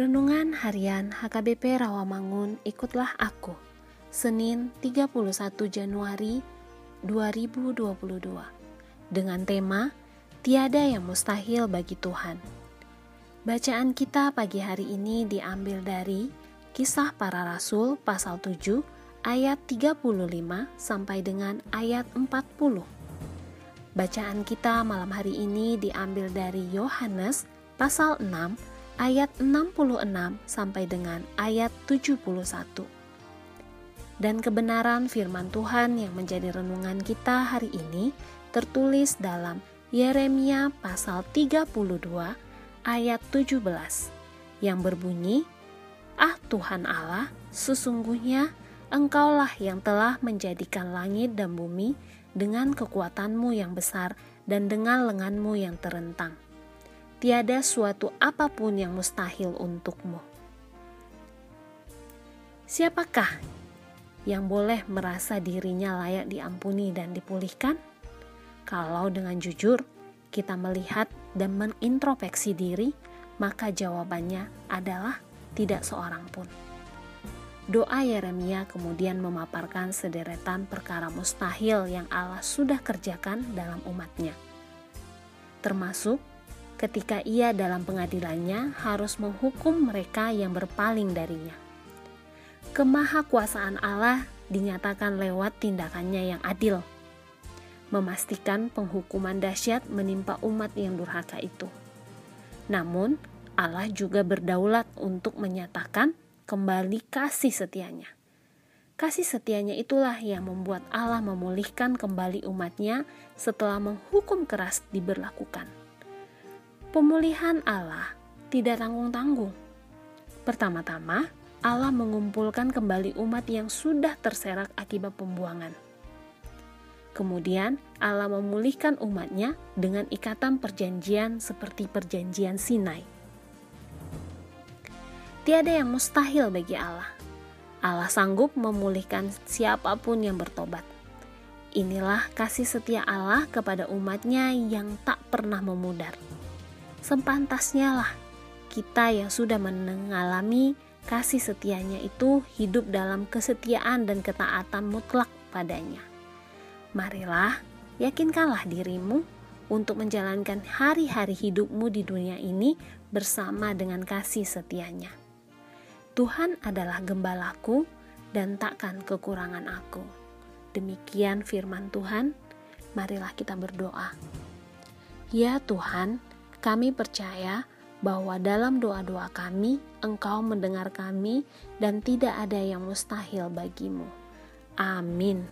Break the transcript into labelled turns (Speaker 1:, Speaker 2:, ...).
Speaker 1: Renungan Harian HKBP Rawamangun Ikutlah Aku. Senin 31 Januari 2022 Dengan tema Tiada yang mustahil bagi Tuhan. Bacaan kita pagi hari ini diambil dari Kisah Para Rasul pasal 7 ayat 35 sampai dengan ayat 40 Bacaan kita malam hari ini diambil dari Yohanes pasal 6 ayat 66 sampai dengan ayat 71. Dan kebenaran firman Tuhan yang menjadi renungan kita hari ini tertulis dalam Yeremia pasal 32 ayat 17 yang berbunyi, Ah Tuhan Allah, sesungguhnya Engkaulah yang telah menjadikan langit dan bumi dengan kekuatanmu yang besar dan dengan lenganmu yang terentang tiada suatu apa pun yang mustahil untukmu. Siapakah yang boleh merasa dirinya layak diampuni dan dipulihkan? Kalau dengan jujur kita melihat dan mengintrospeksi diri, maka jawabannya adalah tidak seorang pun. Doa Yeremia kemudian memaparkan sederetan perkara mustahil yang Allah sudah kerjakan dalam umatnya. Termasuk ketika ia dalam pengadilannya harus menghukum mereka yang berpaling darinya. Kemahakuasaan Allah dinyatakan lewat tindakannya yang adil, memastikan penghukuman dahsyat menimpa umat yang durhaka itu. Namun, Allah juga berdaulat untuk menyatakan kembali kasih setianya. Kasih setianya itulah yang membuat Allah memulihkan kembali umatnya setelah menghukum keras diberlakukan. Pemulihan Allah tidak tanggung-tanggung. Pertama-tama, Allah mengumpulkan kembali umat yang sudah terserak akibat pembuangan. Kemudian, Allah memulihkan umatnya dengan ikatan perjanjian seperti perjanjian Sinai. Tiada yang mustahil bagi Allah. Allah sanggup memulihkan siapa pun yang bertobat. Inilah kasih setia Allah kepada umatnya yang tak pernah memudar sepantasnya lah kita yang sudah mengalami kasih setianya itu hidup dalam kesetiaan dan ketaatan mutlak padanya. Marilah, yakinkanlah dirimu untuk menjalankan hari-hari hidupmu di dunia ini bersama dengan kasih setianya. Tuhan adalah gembalaku dan takkan kekurangan aku. Demikian firman Tuhan. Marilah kita berdoa. Ya Tuhan, kami percaya bahwa dalam doa-doa kami, Engkau mendengar kami, dan tidak ada yang mustahil bagimu. Amin.